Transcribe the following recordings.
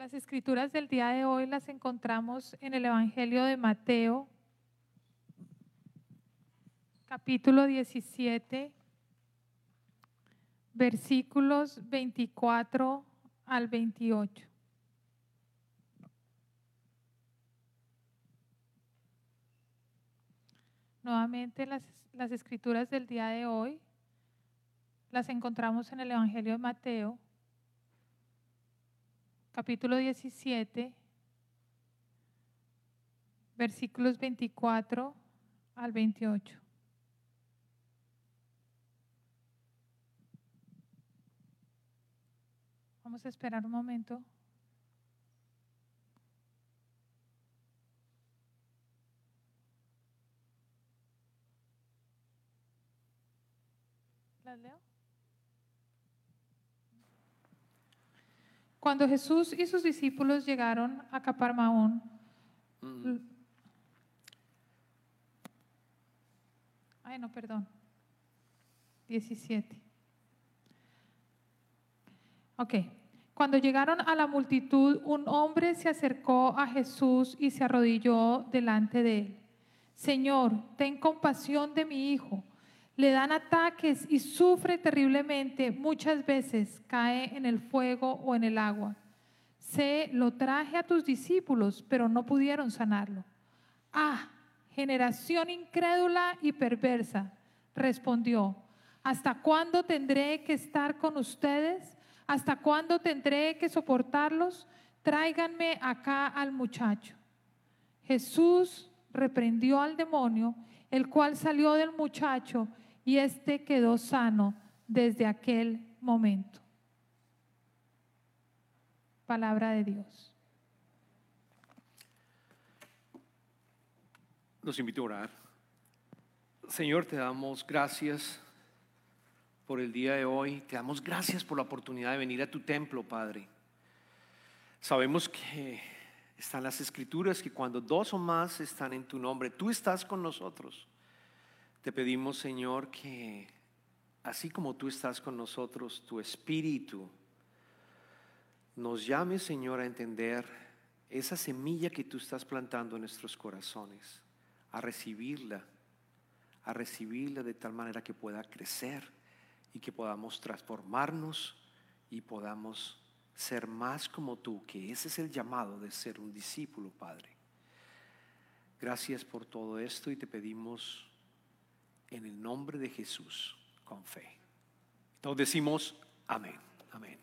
Las escrituras del día de hoy las encontramos en el Evangelio de Mateo, capítulo 17, versículos 24 al 28. Nuevamente las, las escrituras del día de hoy las encontramos en el Evangelio de Mateo, capítulo 17, versículos 24 al 28. Vamos a esperar un momento. ¿Las leo? Cuando Jesús y sus discípulos llegaron a Capernaum, ay no, perdón, 17. Ok, cuando llegaron a la multitud, un hombre se acercó a Jesús y se arrodilló delante de él. Señor, ten compasión de mi hijo. Le dan ataques y sufre terriblemente. Muchas veces cae en el fuego o en el agua. Se lo traje a tus discípulos, pero no pudieron sanarlo. Ah, generación incrédula y perversa, respondió. ¿Hasta cuándo tendré que estar con ustedes? ¿Hasta cuándo tendré que soportarlos? Tráiganme acá al muchacho. Jesús reprendió al demonio, el cual salió del muchacho y éste quedó sano desde aquel momento. Palabra de Dios. Nos invito a orar. Señor, te damos gracias por el día de hoy. Te damos gracias por la oportunidad de venir a tu templo, Padre. Sabemos que están las escrituras que cuando dos o más están en tu nombre, tú estás con nosotros. Te pedimos, Señor, que así como tú estás con nosotros, tu espíritu nos llame, Señor, a entender esa semilla que tú estás plantando en nuestros corazones, a recibirla, a recibirla de tal manera que pueda crecer y que podamos transformarnos y podamos ser más como tú, que ese es el llamado de ser un discípulo, Padre. Gracias por todo esto y te pedimos en el nombre de Jesús con fe. Nos decimos amén, amén.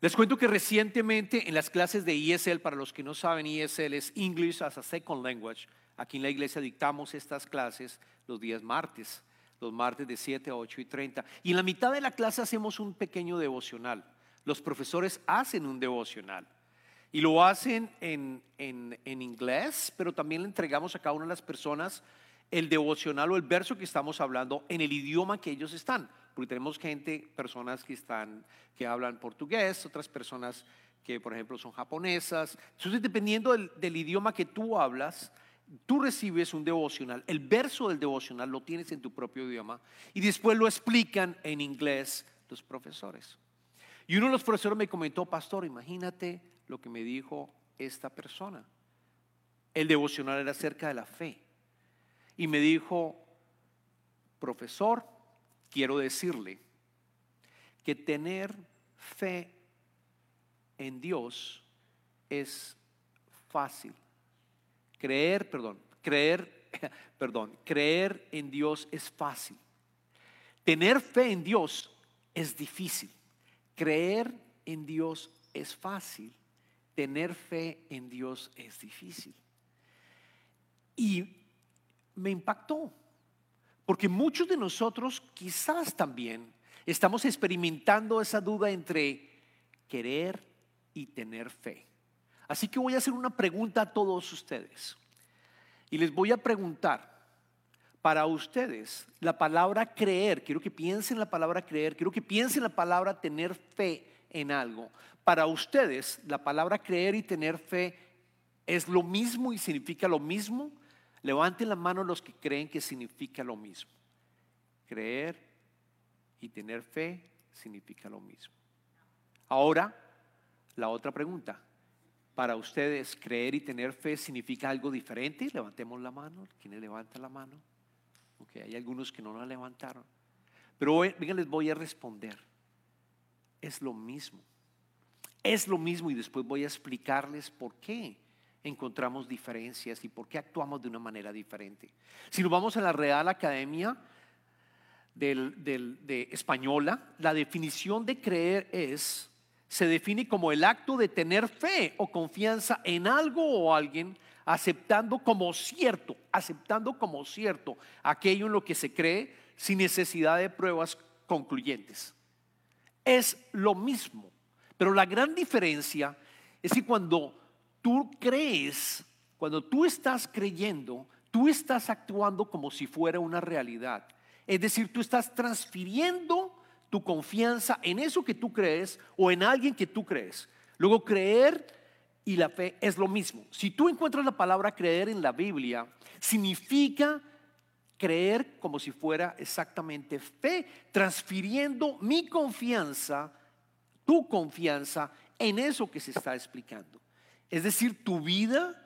Les cuento que recientemente en las clases de ESL, para los que no saben, ESL es English as a Second Language. Aquí en la iglesia dictamos estas clases los días martes los martes de 7 a 8 y 30. Y en la mitad de la clase hacemos un pequeño devocional. Los profesores hacen un devocional. Y lo hacen en, en, inglés, pero también le entregamos a cada una de las personas el devocional o el verso que estamos hablando en el idioma que ellos están. Porque tenemos gente, personas que están, que hablan portugués, otras personas que, por ejemplo, son japonesas. Entonces, dependiendo del, idioma que tú hablas, tú recibes un devocional, el verso del devocional lo tienes en tu propio idioma y después lo explican en inglés los profesores. Y uno de los profesores me comentó, pastor, imagínate lo que me dijo esta persona. El devocional era acerca de la fe. Y me dijo, profesor, quiero decirle que tener fe en Dios es fácil Creer, perdón, creer, perdón, creer en Dios es fácil. Tener fe en Dios es difícil. Creer en Dios es fácil. Tener fe en Dios es difícil. Y me impactó, porque muchos de nosotros quizás también estamos experimentando esa duda entre querer y tener fe. Así que voy a hacer una pregunta a todos ustedes. Y les voy a preguntar, para ustedes, la palabra creer, quiero que piensen la palabra creer, quiero que piensen la palabra tener fe en algo. Para ustedes, la palabra creer y tener fe es lo mismo y significa lo mismo. Levanten la mano los que creen que significa lo mismo. Creer y tener fe significa lo mismo. Ahora, La otra pregunta, para ustedes, creer y tener fe significa algo diferente. Levantemos la mano. ¿Quiénes levantan la mano? Ok, hay algunos que no la levantaron. Pero hoy, les voy a responder. Es lo mismo. Es lo mismo y después voy a explicarles por qué encontramos diferencias y por qué actuamos de una manera diferente. Si nos vamos a la Real Academia de Española, la definición de creer es se define como el acto de tener fe o confianza en algo o alguien, aceptando como cierto, aceptando como cierto aquello en lo que se cree sin necesidad de pruebas concluyentes. Es lo mismo, pero la gran diferencia es que cuando tú crees, cuando tú estás creyendo, tú estás actuando como si fuera una realidad. Es decir, tú estás transfiriendo tu confianza en eso que tú crees o en alguien que tú crees. Luego, creer y la fe es lo mismo. Si tú encuentras la palabra creer en la Biblia, significa creer como si fuera exactamente fe, transfiriendo mi confianza, tu confianza en eso que se está explicando. Es decir, tu vida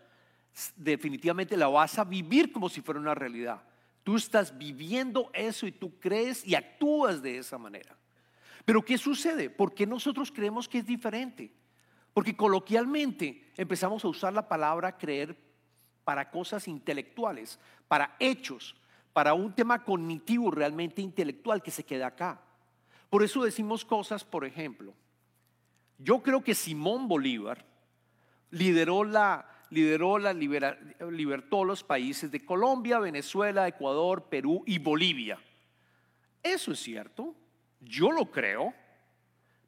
definitivamente la vas a vivir como si fuera una realidad. Tú estás viviendo eso y tú crees y actúas de esa manera. Pero ¿qué sucede? ¿Por qué nosotros creemos que es diferente? Porque coloquialmente empezamos a usar la palabra creer para cosas intelectuales, para hechos, para un tema cognitivo realmente intelectual que se queda acá. Por eso decimos cosas, por ejemplo, yo creo que Simón Bolívar lideró la, lideró la libertó los países de Colombia, Venezuela, Ecuador, Perú y Bolivia. Eso es cierto, yo lo creo,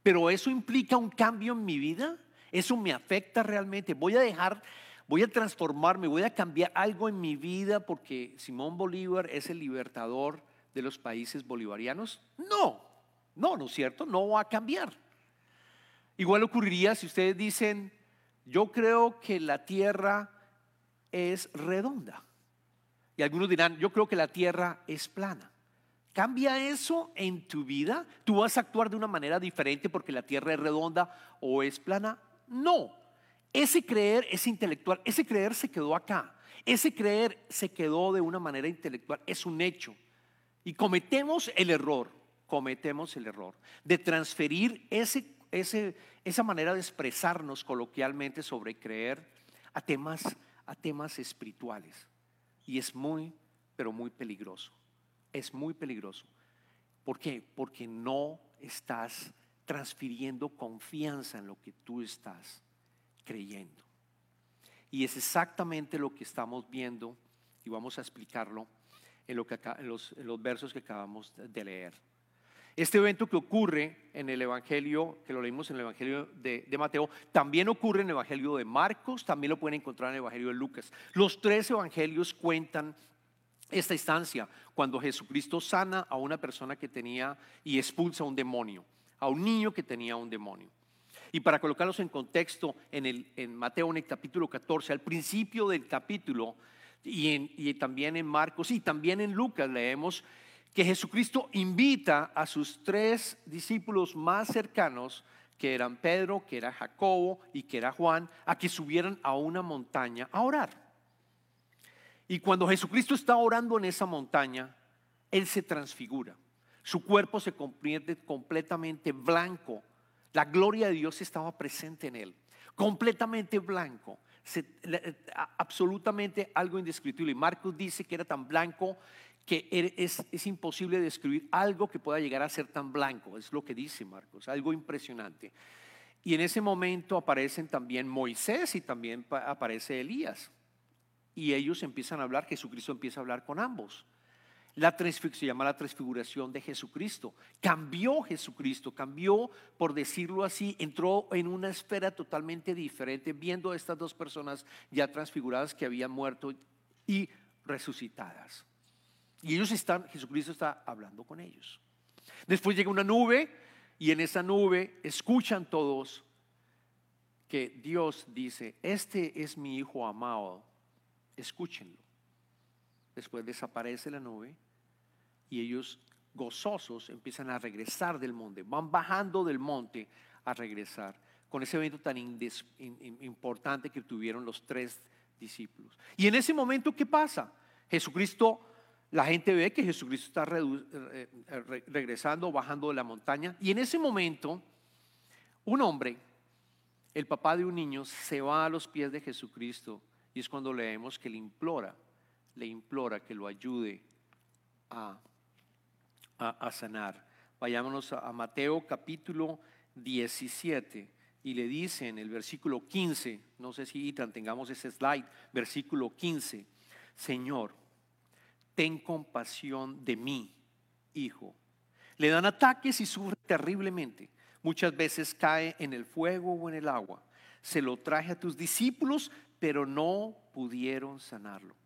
pero eso implica un cambio en mi vida, eso me afecta realmente. Voy a dejar, voy a transformarme, voy a cambiar algo en mi vida porque Simón Bolívar es el libertador de los países bolivarianos. No, no, no es cierto, no va a cambiar. Igual ocurriría si ustedes dicen, yo creo que la tierra es redonda. Y algunos dirán, yo creo que la tierra es plana. ¿Cambia eso en tu vida? ¿Tú vas a actuar de una manera diferente porque la tierra es redonda o es plana? No. Ese creer es intelectual. Ese creer se quedó acá. Ese creer se quedó de una manera intelectual. Es un hecho. Y cometemos el error, cometemos el error de transferir ese esa manera de expresarnos coloquialmente sobre creer a temas, a temas espirituales. Y es muy, pero muy peligroso. Es muy peligroso. ¿Por qué? Porque no estás transfiriendo confianza en lo que tú estás creyendo. Y es exactamente lo que estamos viendo y vamos a explicarlo en, lo que en los versos que acabamos de leer. Este evento que ocurre en el Evangelio, que lo leímos en el Evangelio de, Mateo, también ocurre en el Evangelio de Marcos, también lo pueden encontrar en el Evangelio de Lucas. Los tres evangelios cuentan esta instancia cuando Jesucristo sana a una persona que tenía y expulsa a un demonio, a un niño que tenía un demonio. Y para colocarlos en contexto, en, el, en Mateo en el capítulo 14, al principio del capítulo, y, y también en Marcos y también en Lucas leemos que Jesucristo invita a sus tres discípulos más cercanos, que eran Pedro, que era Jacobo y que era Juan, a que subieran a una montaña a orar. Y cuando Jesucristo está orando en esa montaña, Él se transfigura. Su cuerpo se convierte completamente blanco. La gloria de Dios estaba presente en Él. Completamente blanco. absolutamente algo indescriptible. Y Marcos dice que era tan blanco que er, es, es, imposible describir algo que pueda llegar a ser tan blanco, es lo que dice Marcos, algo impresionante. Y en ese momento aparecen también Moisés y también aparece Elías. Y ellos empiezan a hablar, Jesucristo empieza a hablar con ambos. La se llama la transfiguración de Jesucristo. Cambió Jesucristo, cambió, por decirlo así, entró en una esfera totalmente diferente, viendo a estas dos personas ya transfiguradas que habían muerto y resucitadas. Y ellos están, Jesucristo está hablando con ellos. Después llega una nube y en esa nube escuchan todos que Dios dice, este es mi hijo amado, escúchenlo. Después desaparece la nube y ellos gozosos empiezan a regresar del monte, van bajando del monte a regresar con ese evento tan importante que tuvieron los tres discípulos. Y en ese momento, ¿qué pasa? Jesucristo, la gente ve que Jesucristo está eh, re- regresando, bajando de la montaña, y en ese momento, un hombre, el papá de un niño, se va a los pies de Jesucristo, y es cuando leemos que le implora, le implora que lo ayude a, a- a sanar. Vayámonos a, a Mateo capítulo 17 y le dice en el versículo 15, no sé si Itan tengamos ese slide, versículo 15, Señor, ten compasión de mí, hijo. Le dan ataques y sufre terriblemente. Muchas veces cae en el fuego o en el agua. Se lo traje a tus discípulos, pero no pudieron sanarlo.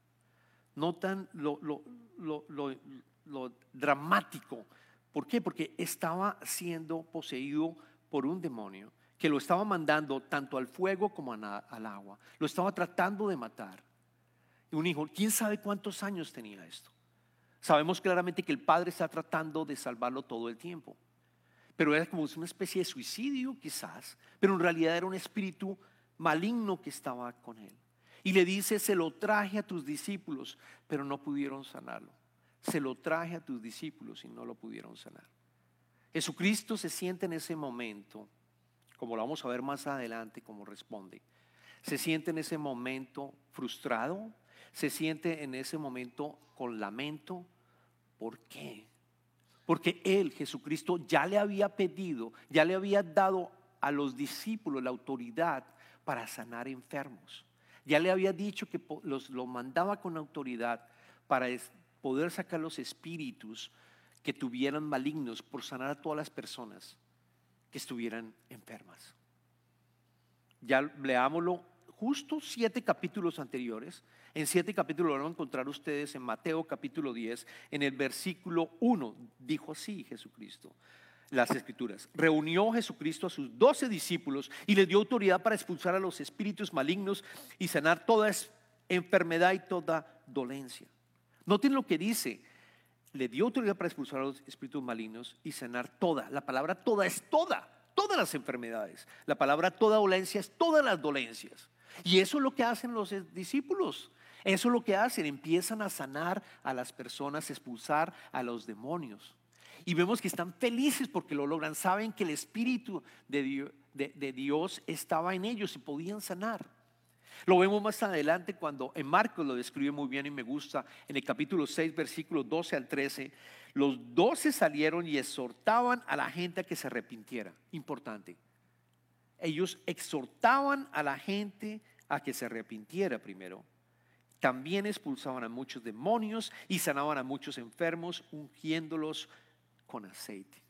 Notan lo, lo, lo, lo- dramático. ¿Por qué? Porque estaba siendo poseído por un demonio que lo estaba mandando tanto al fuego como al agua. Lo estaba tratando de matar. Un hijo, ¿quién sabe cuántos años tenía esto? Sabemos claramente que el padre está tratando de salvarlo todo el tiempo. Pero era como una especie de suicidio quizás, pero en realidad era un espíritu maligno que estaba con él. Y le dice, se lo traje a tus discípulos, pero no pudieron sanarlo. Se lo traje a tus discípulos y no lo pudieron sanar. Jesucristo se siente en ese momento, como lo vamos a ver más adelante, como responde. Se siente en ese momento frustrado, se siente en ese momento con lamento. ¿Por qué? Porque Él, Jesucristo, ya le había pedido, ya le había dado a los discípulos la autoridad para sanar enfermos. Ya le había dicho que los, lo mandaba con autoridad para poder sacar los espíritus que tuvieran malignos por sanar a todas las personas que estuvieran enfermas. Ya leámoslo justo siete capítulos anteriores. En siete capítulos lo van a encontrar ustedes en Mateo capítulo 10, en el versículo 1. Dijo así Jesucristo. Las escrituras. Reunió Jesucristo a sus doce discípulos y les dio autoridad para expulsar a los espíritus malignos y sanar toda enfermedad y toda dolencia. Noten lo que dice. Le dio autoridad para expulsar a los espíritus malignos y sanar toda. La palabra toda es toda, todas las enfermedades. La palabra toda dolencia es todas las dolencias. Y eso es lo que hacen los discípulos. Eso es lo que hacen. Empiezan a sanar a las personas, expulsar a los demonios. Y vemos que están felices porque lo logran. Saben que el Espíritu de Dios, de- de Dios estaba en ellos y podían sanar. Lo vemos más adelante cuando en Marcos lo describe muy bien y me gusta. En el capítulo 6, versículos 12 al 13, los doce salieron y exhortaban a la gente a que se arrepintiera. Importante. Ellos exhortaban a la gente a que se arrepintiera primero. También expulsaban a muchos demonios y sanaban a muchos enfermos, ungiéndolos con aceite.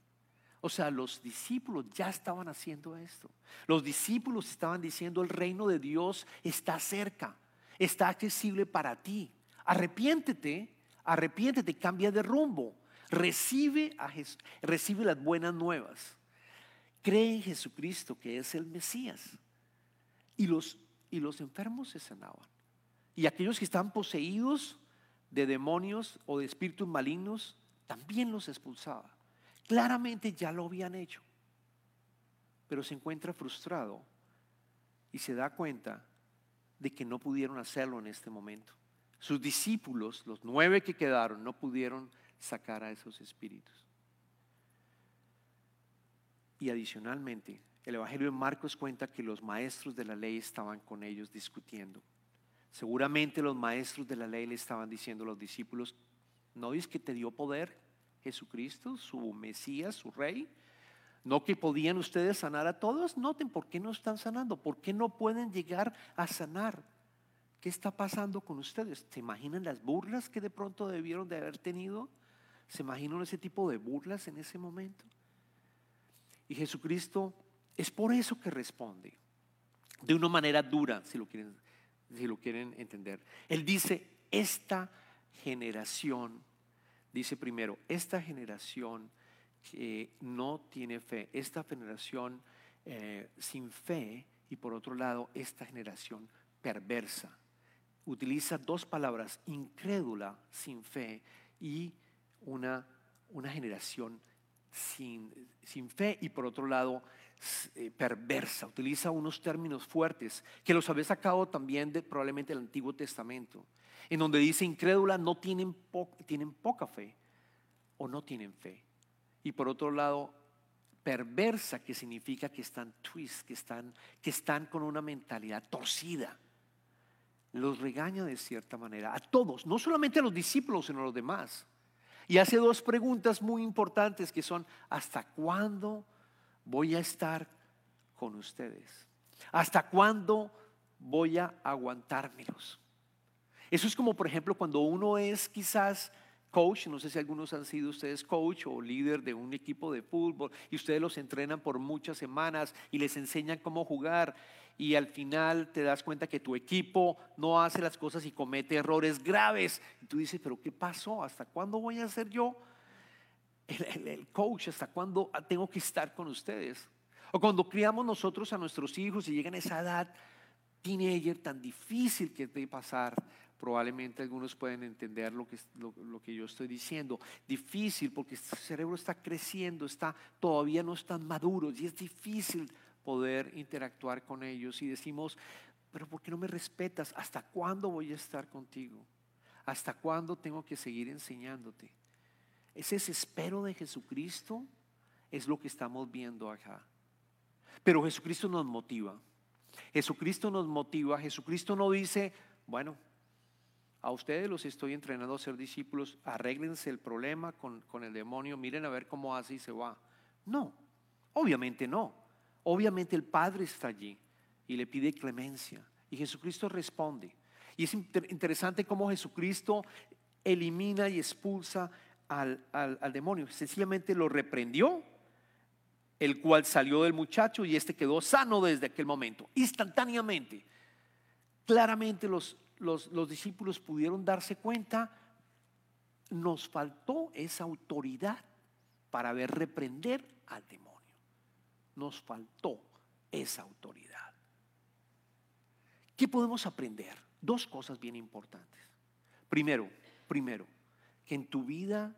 O sea, los discípulos ya estaban haciendo esto. Los discípulos estaban diciendo, el reino de Dios está cerca, está accesible para ti. Arrepiéntete, arrepiéntete, cambia de rumbo. Recibe, a Jes- recibe las buenas nuevas. Cree en Jesucristo que es el Mesías. Y los, y los enfermos se sanaban. Y aquellos que estaban poseídos de demonios o de espíritus malignos, también los expulsaba. Claramente ya lo habían hecho. Pero se encuentra frustrado y se da cuenta de que no pudieron hacerlo en este momento. Sus discípulos, los nueve que quedaron, no pudieron sacar a esos espíritus. Y adicionalmente, el Evangelio de Marcos cuenta que los maestros de la ley estaban con ellos discutiendo. Seguramente los maestros de la ley le estaban diciendo a los discípulos, ¿no es que te dio poder Jesucristo, su Mesías, su Rey? ¿No que podían ustedes sanar a todos? Noten, ¿por qué no están sanando? ¿Por qué no pueden llegar a sanar? ¿Qué está pasando con ustedes? ¿Se imaginan las burlas que de pronto debieron de haber tenido? ¿Se imaginan ese tipo de burlas en ese momento? Y Jesucristo es por eso que responde, de una manera dura, si lo quieren, si lo quieren entender. Él dice, esta generación, dice primero, esta generación que no tiene fe, esta generación eh, sin fe y por otro lado, esta generación perversa. Utiliza dos palabras, incrédula, sin fe, y una, una generación sin, fe y por otro lado eh, perversa, utiliza unos términos fuertes que los había sacado también de probablemente del Antiguo Testamento, en donde dice incrédula no tienen, tienen poca fe o no tienen fe. Y por otro lado, perversa, que significa que están twist, que están, que están con una mentalidad torcida. Los regaña de cierta manera, a todos, no solamente a los discípulos, sino a los demás. Y hace dos preguntas muy importantes que son, ¿hasta cuándo voy a estar con ustedes? ¿Hasta cuándo voy a aguantármelos? Eso es como, por ejemplo, cuando uno es quizás coach, no sé si algunos han sido ustedes coach o líder de un equipo de fútbol y ustedes los entrenan por muchas semanas y les enseñan cómo jugar y al final te das cuenta que tu equipo no hace las cosas y comete errores graves. Y tú dices, pero ¿qué pasó? ¿Hasta cuándo voy a ser yo el, coach? ¿Hasta cuándo tengo que estar con ustedes? O cuando criamos nosotros a nuestros hijos y llegan a esa edad teenager tan difícil que de pasar, probablemente algunos pueden entender lo que, lo, que yo estoy diciendo. Difícil porque el cerebro está creciendo, está, todavía no están maduros y es difícil poder interactuar con ellos y decimos, pero ¿por qué no me respetas? ¿Hasta cuándo voy a estar contigo? ¿Hasta cuándo tengo que seguir enseñándote? Ese desespero de Jesucristo es lo que estamos viendo acá. Pero Jesucristo nos motiva. Jesucristo nos motiva. Jesucristo no dice, bueno, a ustedes los estoy entrenando a ser discípulos, arréglense el problema con, con el demonio, miren a ver cómo hace y se va. No, obviamente no. Obviamente el Padre está allí y le pide clemencia. Y Jesucristo responde. Y es interesante cómo Jesucristo elimina y expulsa al, al, al, demonio. Sencillamente lo reprendió, el cual salió del muchacho y este quedó sano desde aquel momento, instantáneamente. Claramente los, los, discípulos pudieron darse cuenta, nos faltó esa autoridad para ver reprender al demonio. Nos faltó esa autoridad. ¿Qué podemos aprender? Dos cosas bien importantes. Primero, primero, que en tu vida,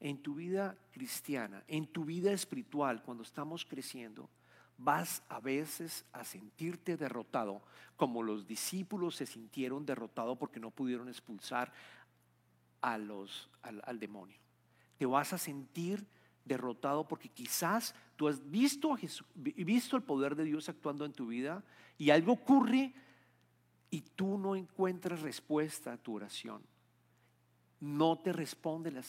en tu vida cristiana, en tu vida espiritual, cuando estamos creciendo, vas a veces a sentirte derrotado, como los discípulos se sintieron derrotados porque no pudieron expulsar a los, al, demonio. Te vas a sentir derrotado porque quizás tú has visto, a visto el poder de Dios actuando en tu vida y algo ocurre y tú no encuentras respuesta a tu oración. No te responden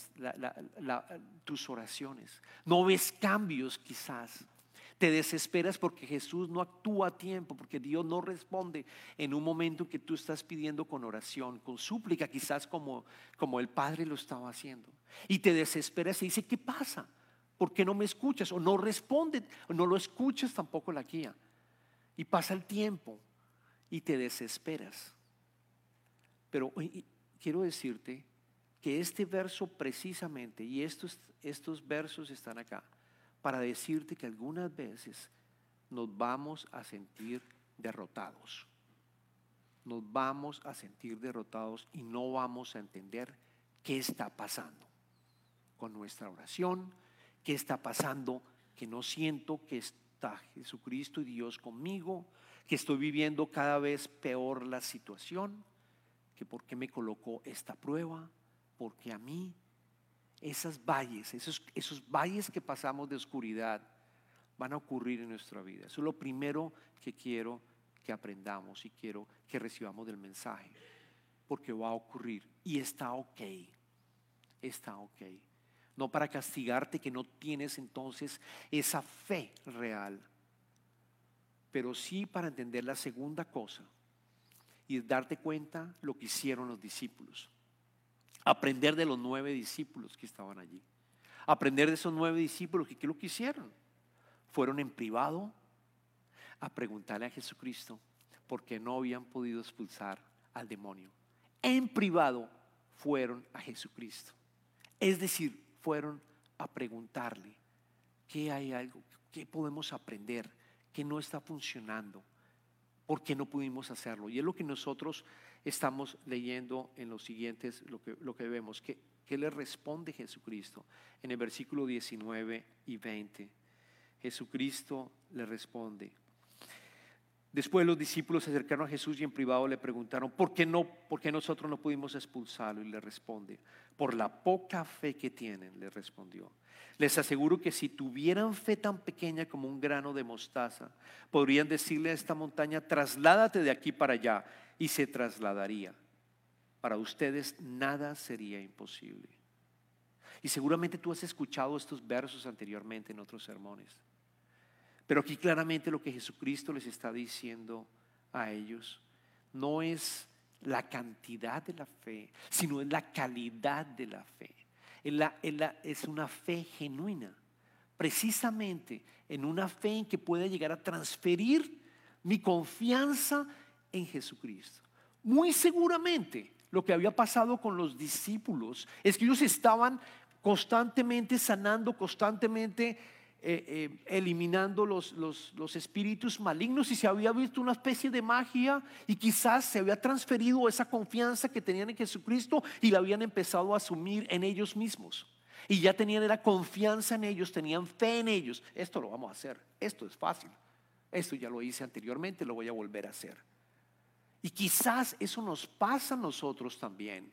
tus oraciones. No ves cambios quizás. Te desesperas porque Jesús no actúa a tiempo, porque Dios no responde en un momento que tú estás pidiendo con oración, con súplica, quizás como, como el Padre lo estaba haciendo. Y te desesperas y dice, ¿qué pasa? ¿Por qué no me escuchas? O no responde, o no lo escuchas tampoco la guía. Y pasa el tiempo y te desesperas. Pero quiero decirte que este verso precisamente, y estos, estos versos están acá, para decirte que algunas veces nos vamos a sentir derrotados. Nos vamos a sentir derrotados y no vamos a entender qué está pasando con nuestra oración, qué está pasando, que no siento que está Jesucristo y Dios conmigo, que estoy viviendo cada vez peor la situación, que por qué me colocó esta prueba, porque a mí esas valles, esos, esos valles que pasamos de oscuridad van a ocurrir en nuestra vida. Eso es lo primero que quiero que aprendamos y quiero que recibamos del mensaje, porque va a ocurrir y está ok, está ok. No para castigarte que no tienes entonces esa fe real, pero sí para entender la segunda cosa y darte cuenta lo que hicieron los discípulos. Aprender de los nueve discípulos que estaban allí. Aprender de esos nueve discípulos que qué lo que hicieron. Fueron en privado a preguntarle a Jesucristo porque no habían podido expulsar al demonio. En privado fueron a Jesucristo. Es decir, fueron a preguntarle qué hay algo, qué podemos aprender, qué no está funcionando, por qué no pudimos hacerlo. Y es lo que nosotros estamos leyendo en los siguientes, lo que, lo que vemos, que, le responde Jesucristo en el versículo 19 y 20. Jesucristo le responde. Después los discípulos se acercaron a Jesús y en privado le preguntaron, ¿por qué, no, ¿por qué nosotros no pudimos expulsarlo? Y le responde, por la poca fe que tienen, le respondió. Les aseguro que si tuvieran fe tan pequeña como un grano de mostaza, podrían decirle a esta montaña, trasládate de aquí para allá, y se trasladaría. Para ustedes nada sería imposible. Y seguramente tú has escuchado estos versos anteriormente en otros sermones. Pero aquí claramente lo que Jesucristo les está diciendo a ellos no es la cantidad de la fe, sino es la calidad de la fe. Es, una fe genuina, precisamente en una fe en que puede llegar a transferir mi confianza en Jesucristo. Muy seguramente lo que había pasado con los discípulos es que ellos estaban constantemente sanando, constantemente eh, eh, eliminando los, los, espíritus malignos y se había visto una especie de magia y quizás se había transferido esa confianza que tenían en Jesucristo y la habían empezado a asumir en ellos mismos. Y ya tenían la confianza en ellos, tenían fe en ellos. Esto lo vamos a hacer, esto es fácil. Esto ya lo hice anteriormente, lo voy a volver a hacer. Y quizás eso nos pasa a nosotros también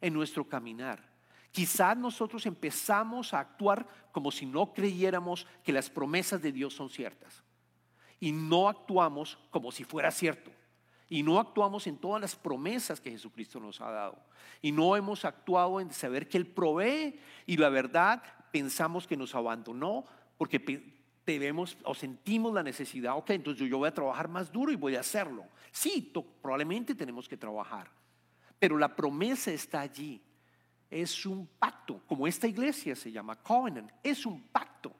en nuestro caminar. Quizás nosotros empezamos a actuar como si no creyéramos que las promesas de Dios son ciertas. Y no actuamos como si fuera cierto. Y no actuamos en todas las promesas que Jesucristo nos ha dado. Y no hemos actuado en saber que Él provee y la verdad pensamos que nos abandonó porque debemos o sentimos la necesidad, ok, entonces yo voy a trabajar más duro y voy a hacerlo. Sí, probablemente tenemos que trabajar, pero la promesa está allí es un pacto, como esta iglesia se llama covenant, es un pacto.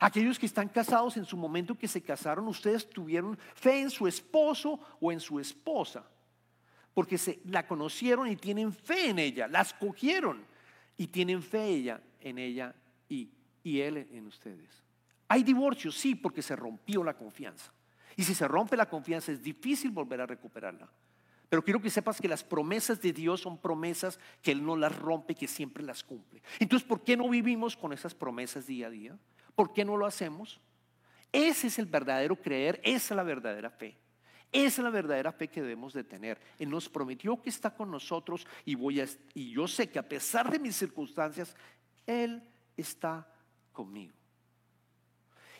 Aquellos que están casados en su momento que se casaron, ustedes tuvieron fe en su esposo o en su esposa, porque se la conocieron y tienen fe en ella, la escogieron y tienen fe ella en ella y, y él en ustedes. Hay divorcios, sí, porque se rompió la confianza. Y si se rompe la confianza es difícil volver a recuperarla. Pero quiero que sepas que las promesas de Dios son promesas que Él no las rompe, que siempre las cumple. Entonces, ¿por qué no vivimos con esas promesas día a día? ¿Por qué no lo hacemos? Ese es el verdadero creer, esa es la verdadera fe. Esa es la verdadera fe que debemos de tener. Él nos prometió que está con nosotros y, voy a, y yo sé que a pesar de mis circunstancias, Él está conmigo.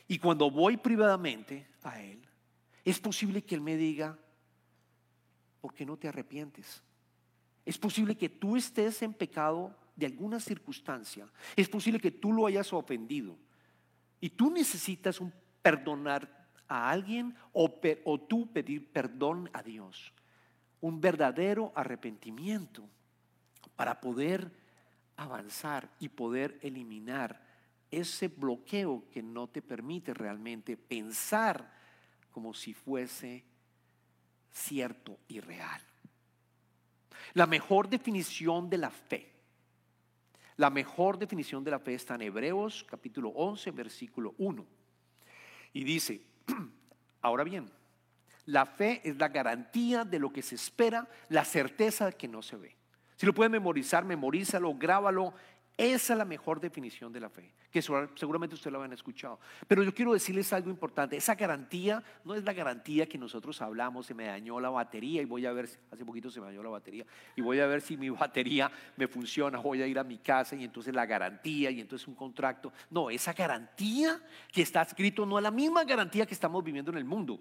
Y cuando voy privadamente a Él, es posible que Él me diga, ¿por qué no te arrepientes? Es posible que tú estés en pecado de alguna circunstancia. Es posible que tú lo hayas ofendido. Y tú necesitas un perdonar a alguien o, o tú pedir perdón a Dios. Un verdadero arrepentimiento para poder avanzar y poder eliminar ese bloqueo que no te permite realmente pensar como si fuese cierto y real. La mejor definición de la fe, la mejor definición de la fe está en Hebreos capítulo 11, versículo 1. Y dice, ahora bien, la fe es la garantía de lo que se espera, la certeza que no se ve. Si lo pueden memorizar, memorízalo, grábalo esa es la mejor definición de la fe, que seguramente ustedes lo han escuchado. Pero yo quiero decirles algo importante. Esa garantía no es la garantía que nosotros hablamos, se me dañó la batería y voy a ver, hace poquito se me dañó la batería, y voy a ver si mi batería me funciona, voy a ir a mi casa y entonces la garantía y entonces un contrato. No, esa garantía que está escrito no es la misma garantía que estamos viviendo en el mundo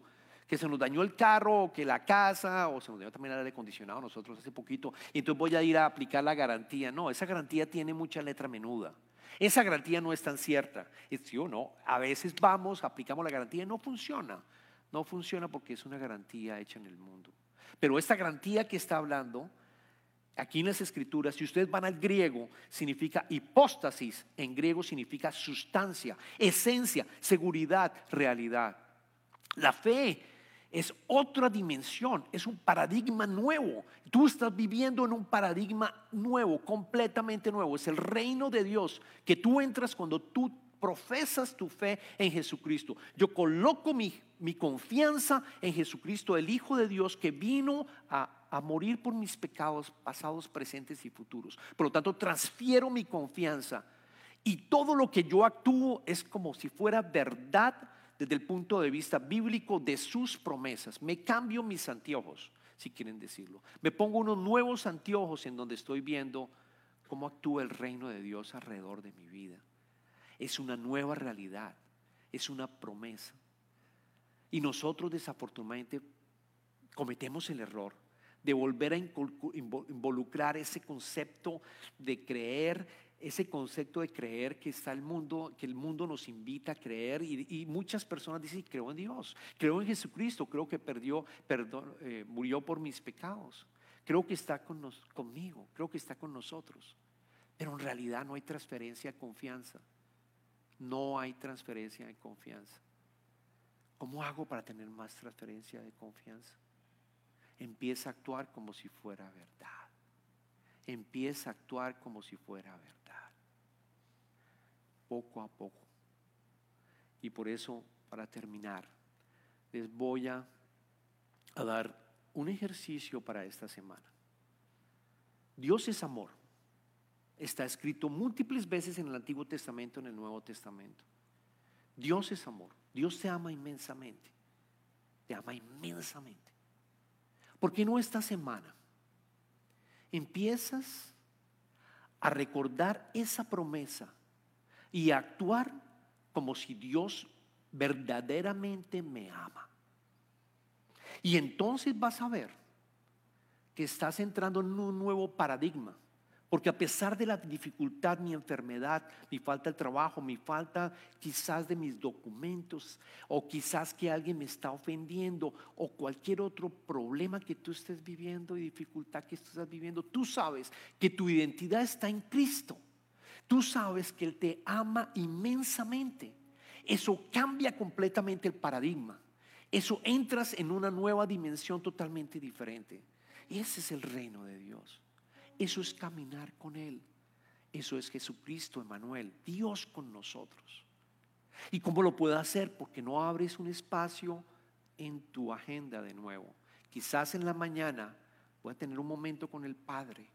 que se nos dañó el carro, o que la casa, o se nos dañó también el aire acondicionado nosotros hace poquito, y entonces voy a ir a aplicar la garantía. No, esa garantía tiene mucha letra menuda. Esa garantía no es tan cierta. Es sí o no. A veces vamos, aplicamos la garantía y no funciona. No funciona porque es una garantía hecha en el mundo. Pero esta garantía que está hablando, aquí en las escrituras, si ustedes van al griego, significa hipóstasis. En griego significa sustancia, esencia, seguridad, realidad. La fe es otra dimensión, es un paradigma nuevo. Tú estás viviendo en un paradigma nuevo, completamente nuevo. Es el reino de Dios que tú entras cuando tú profesas tu fe en Jesucristo. Yo coloco mi, confianza en Jesucristo, el Hijo de Dios que vino a, a morir por mis pecados pasados, presentes y futuros. Por lo tanto, transfiero mi confianza Y todo lo que yo actúo es como si fuera verdad desde el punto de vista bíblico de sus promesas. Me cambio mis anteojos, si quieren decirlo. Me pongo unos nuevos anteojos en donde estoy viendo cómo actúa el reino de Dios alrededor de mi vida. Es una nueva realidad, es una promesa. Y nosotros desafortunadamente cometemos el error de volver a involucrar ese concepto de creer, ese concepto de creer que está el mundo, que el mundo nos invita a creer y, muchas personas dicen, creo en Dios, creo en Jesucristo, creo que perdió, perdón, eh, murió por mis pecados, creo que está con conmigo, creo que está con nosotros, pero en realidad no hay transferencia de confianza, no hay transferencia de confianza. ¿Cómo hago para tener más transferencia de confianza? empieza a actuar como si fuera verdad. Empieza a actuar como si fuera verdad. Poco a poco. Y por eso, para terminar, les voy a, dar un ejercicio para esta semana. Dios es amor. Está escrito múltiples veces en el Antiguo Testamento, en el Nuevo Testamento. Dios es amor. Dios te ama inmensamente. Te ama inmensamente. ¿Por qué no esta semana empiezas a recordar esa promesa y actuar como si Dios verdaderamente me ama? Y entonces vas a ver que estás entrando en un nuevo paradigma porque a pesar de la dificultad, mi enfermedad, mi falta de trabajo, mi falta quizás de mis documentos, o quizás que alguien me está ofendiendo, o cualquier otro problema que tú estés viviendo y dificultad que tú estás viviendo, tú sabes que tu identidad está en Cristo. Tú sabes que Él te ama inmensamente. Eso cambia completamente el paradigma. Eso entras en una nueva dimensión totalmente diferente. Ese es el reino de Dios. Eso es caminar con Él. Eso es Jesucristo, Emanuel, Dios con nosotros. ¿Y cómo lo puedo hacer? Porque no abres un espacio en tu agenda de nuevo. Quizás en la mañana voy a tener un momento con el Padre,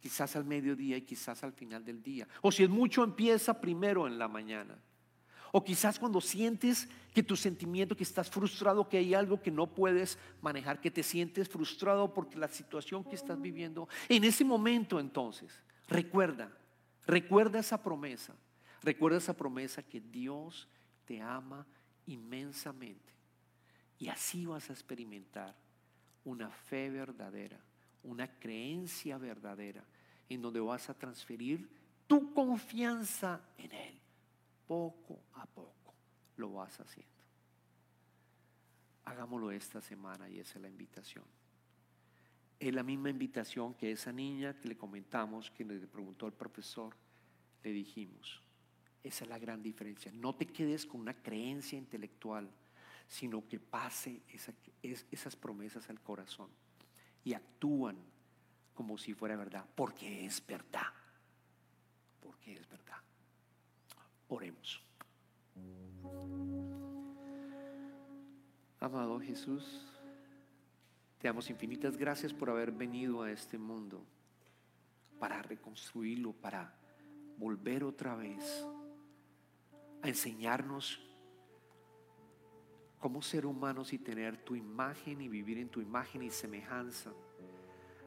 quizás al mediodía y quizás al final del día. O si es mucho, empieza primero en la mañana. O quizás cuando sientes que tu sentimiento, que estás frustrado, que hay algo que no puedes manejar, que te sientes frustrado porque la situación que estás viviendo, en ese momento entonces, recuerda, recuerda esa promesa, recuerda esa promesa que Dios te ama inmensamente. Y así vas a experimentar una fe verdadera, una creencia verdadera, en donde vas a transferir tu confianza en Él poco a poco lo vas haciendo. Hagámoslo esta semana y esa es la invitación. Es la misma invitación que esa niña que le comentamos, que le preguntó al profesor, le dijimos. Esa es la gran diferencia. No te quedes con una creencia intelectual, sino que pase esas promesas al corazón y actúan como si fuera verdad, porque es verdad, porque es verdad. Oremos. Amado Jesús, te damos infinitas gracias por haber venido a este mundo para reconstruirlo, para volver otra vez a enseñarnos cómo ser humanos y tener tu imagen y vivir en tu imagen y semejanza.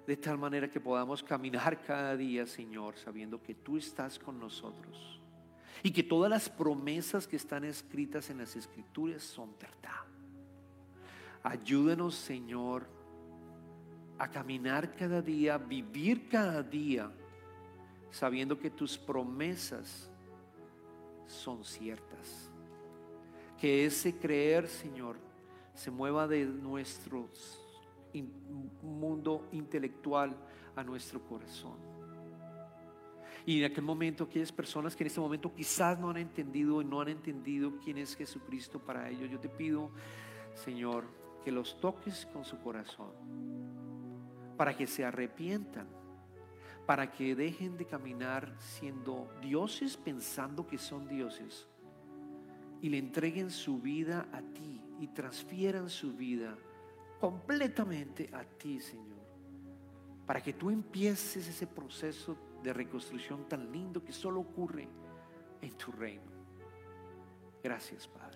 De tal manera que podamos caminar cada día, Señor, sabiendo que tú estás con nosotros y que todas las promesas que están escritas en las escrituras son verdad. Ayúdenos, Señor, a caminar cada día, vivir cada día, sabiendo que tus promesas son ciertas. Que ese creer, Señor, se mueva de nuestro mundo intelectual a nuestro corazón. Y en aquel momento, aquellas personas que en este momento quizás no han entendido y no han entendido quién es Jesucristo para ellos, yo te pido, Señor, que los toques con su corazón, para que se arrepientan, para que dejen de caminar siendo dioses pensando que son dioses y le entreguen su vida a ti y transfieran su vida completamente a ti, Señor, para que tú empieces ese proceso de reconstrucción tan lindo que solo ocurre en tu reino. Gracias, Padre.